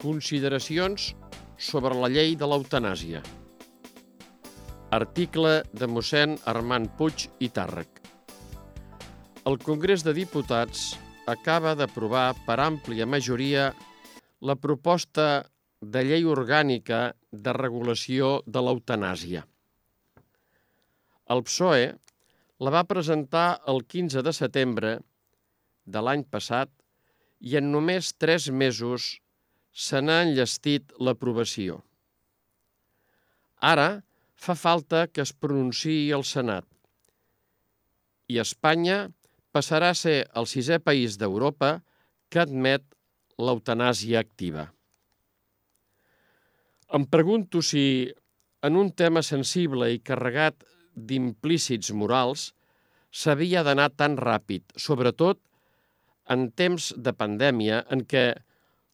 Consideracions sobre la llei de l'eutanàsia. Article de mossèn Armand Puig i Tàrrec. El Congrés de Diputats acaba d'aprovar per àmplia majoria la proposta de llei orgànica de regulació de l'eutanàsia. El PSOE la va presentar el 15 de setembre de l'any passat i en només tres mesos se n'ha enllestit l'aprovació. Ara fa falta que es pronunciï el Senat i Espanya passarà a ser el sisè país d'Europa que admet l'eutanàsia activa. Em pregunto si, en un tema sensible i carregat d'implícits morals, s'havia d'anar tan ràpid, sobretot en temps de pandèmia en què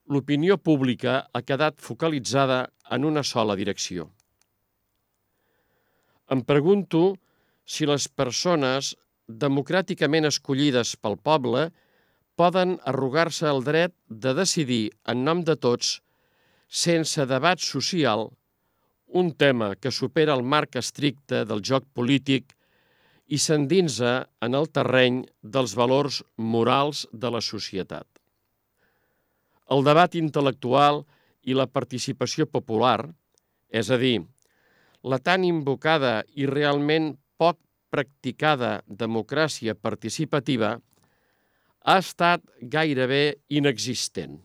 l'opinió pública ha quedat focalitzada en una sola direcció. Em pregunto si les persones democràticament escollides pel poble poden arrogar-se el dret de decidir en nom de tots, sense debat social, un tema que supera el marc estricte del joc polític i s'endinsa en el terreny dels valors morals de la societat. El debat intel·lectual i la participació popular, és a dir, la tan invocada i realment poc practicada democràcia participativa, ha estat gairebé inexistent.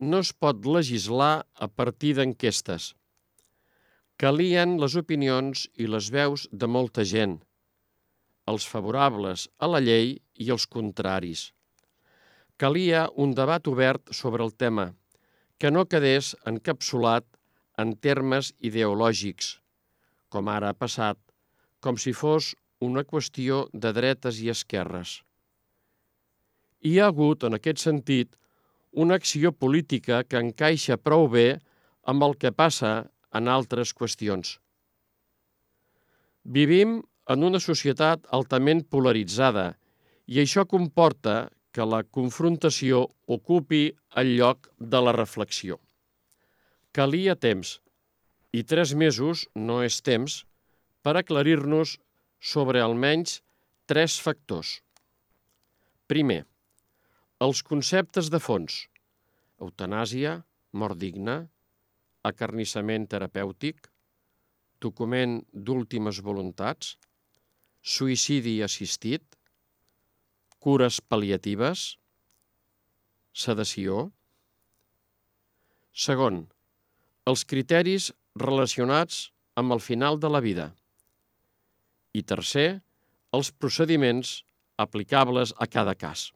No es pot legislar a partir d'enquestes. Calien les opinions i les veus de molta gent, els favorables a la llei i els contraris. Calia un debat obert sobre el tema, que no quedés encapsulat en termes ideològics, com ara ha passat, com si fos una qüestió de dretes i esquerres. Hi ha hagut, en aquest sentit, una acció política que encaixa prou bé amb el que passa en altres qüestions. Vivim en una societat altament polaritzada i això comporta que la confrontació ocupi el lloc de la reflexió. Calia temps, i tres mesos no és temps, per aclarir-nos sobre almenys tres factors. Primer, els conceptes de fons, eutanàsia, mort digna, acarnissament terapèutic, document d'últimes voluntats, suïcidi assistit, cures pal·liatives, sedació. Segon, els criteris relacionats amb el final de la vida. I tercer, els procediments aplicables a cada cas.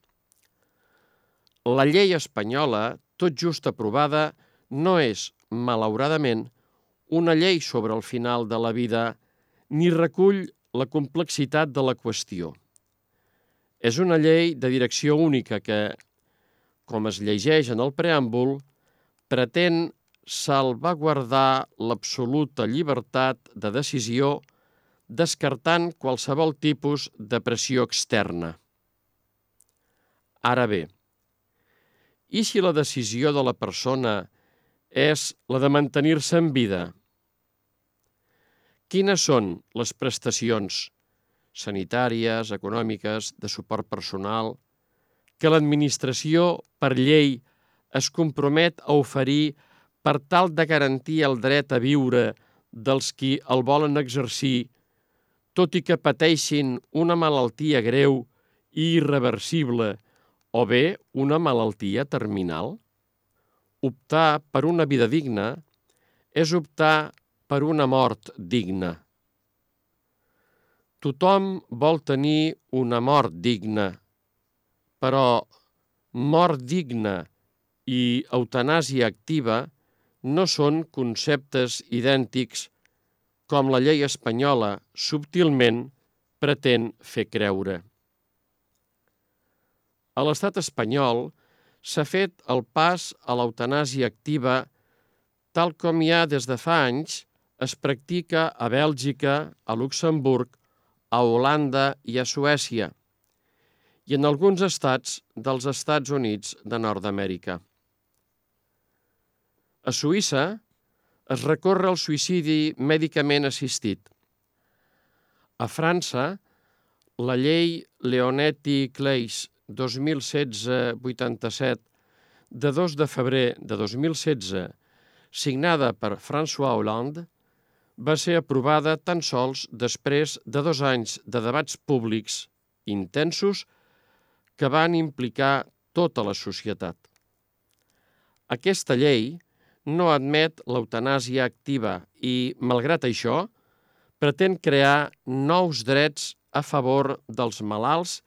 La llei espanyola, tot just aprovada, no és, malauradament, una llei sobre el final de la vida ni recull la complexitat de la qüestió. És una llei de direcció única que, com es llegeix en el preàmbul, pretén salvaguardar l'absoluta llibertat de decisió descartant qualsevol tipus de pressió externa. Ara bé, i si la decisió de la persona és la de mantenir-se en vida, Quines són les prestacions sanitàries, econòmiques, de suport personal, que l'administració, per llei, es compromet a oferir per tal de garantir el dret a viure dels qui el volen exercir, tot i que pateixin una malaltia greu i irreversible o bé una malaltia terminal? Optar per una vida digna és optar per una mort digna. Tothom vol tenir una mort digna, però mort digna i eutanàsia activa no són conceptes idèntics com la llei espanyola subtilment pretén fer creure. A l'estat espanyol s'ha fet el pas a l'eutanàsia activa tal com ha des de fa anys es practica a Bèlgica, a Luxemburg, a Holanda i a Suècia, i en alguns estats dels Estats Units de Nord-Amèrica. A Suïssa es recorre al suïcidi mèdicament assistit. A França, la llei Leonetti-Claes 2016-87 de 2 de febrer de 2016, signada per François Hollande, va ser aprovada tan sols després de dos anys de debats públics intensos que van implicar tota la societat. Aquesta llei no admet l'eutanàsia activa i, malgrat això, pretén crear nous drets a favor dels malalts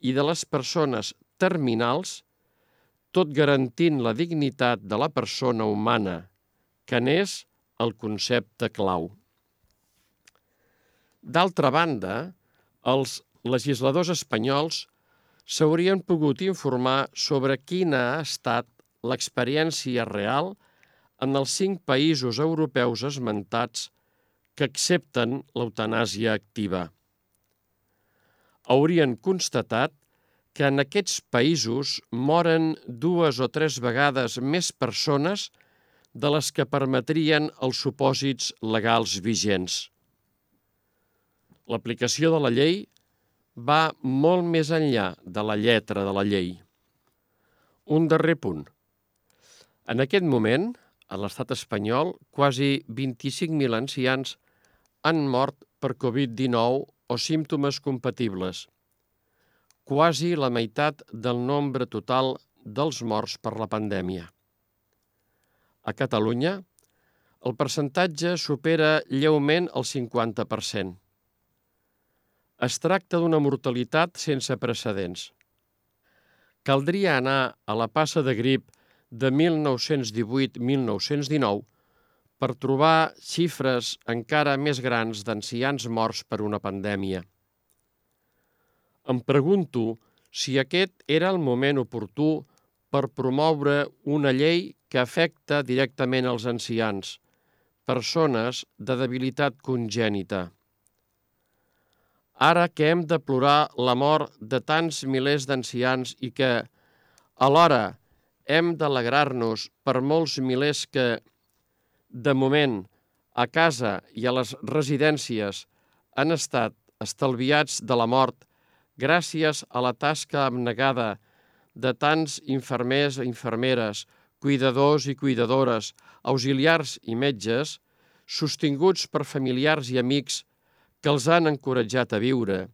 i de les persones terminals, tot garantint la dignitat de la persona humana, que n'és el concepte clau. D'altra banda, els legisladors espanyols s'haurien pogut informar sobre quina ha estat l'experiència real en els cinc països europeus esmentats que accepten l'eutanàsia activa. Haurien constatat que en aquests països moren dues o tres vegades més persones de les que permetrien els supòsits legals vigents. L'aplicació de la llei va molt més enllà de la lletra de la llei. Un darrer punt. En aquest moment, a l'estat espanyol, quasi 25.000 ancians han mort per Covid-19 o símptomes compatibles, quasi la meitat del nombre total dels morts per la pandèmia. A Catalunya, el percentatge supera lleument el 50%. Es tracta d'una mortalitat sense precedents. Caldria anar a la passa de grip de 1918-1919 per trobar xifres encara més grans d'ancians morts per una pandèmia. Em pregunto si aquest era el moment oportú per promoure una llei que afecta directament els ancians, persones de debilitat congènita. Ara que hem de plorar la mort de tants milers d'ancians i que, alhora, hem d'alegrar-nos per molts milers que, de moment, a casa i a les residències han estat estalviats de la mort gràcies a la tasca abnegada de tants infermers i infermeres, cuidadors i cuidadores, auxiliars i metges, sostinguts per familiars i amics que els han encoratjat a viure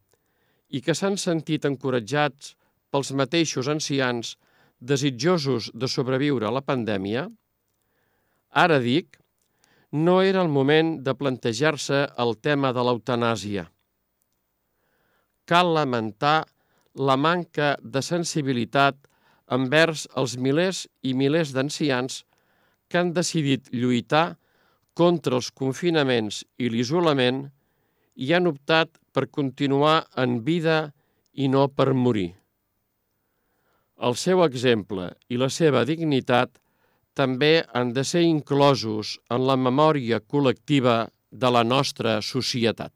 i que s'han sentit encoratjats pels mateixos ancians desitjosos de sobreviure a la pandèmia, ara dic, no era el moment de plantejar-se el tema de l'eutanàsia. Cal lamentar la manca de sensibilitat envers els milers i milers d'ancians que han decidit lluitar contra els confinaments i l'isolament i han optat per continuar en vida i no per morir. El seu exemple i la seva dignitat també han de ser inclosos en la memòria col·lectiva de la nostra societat.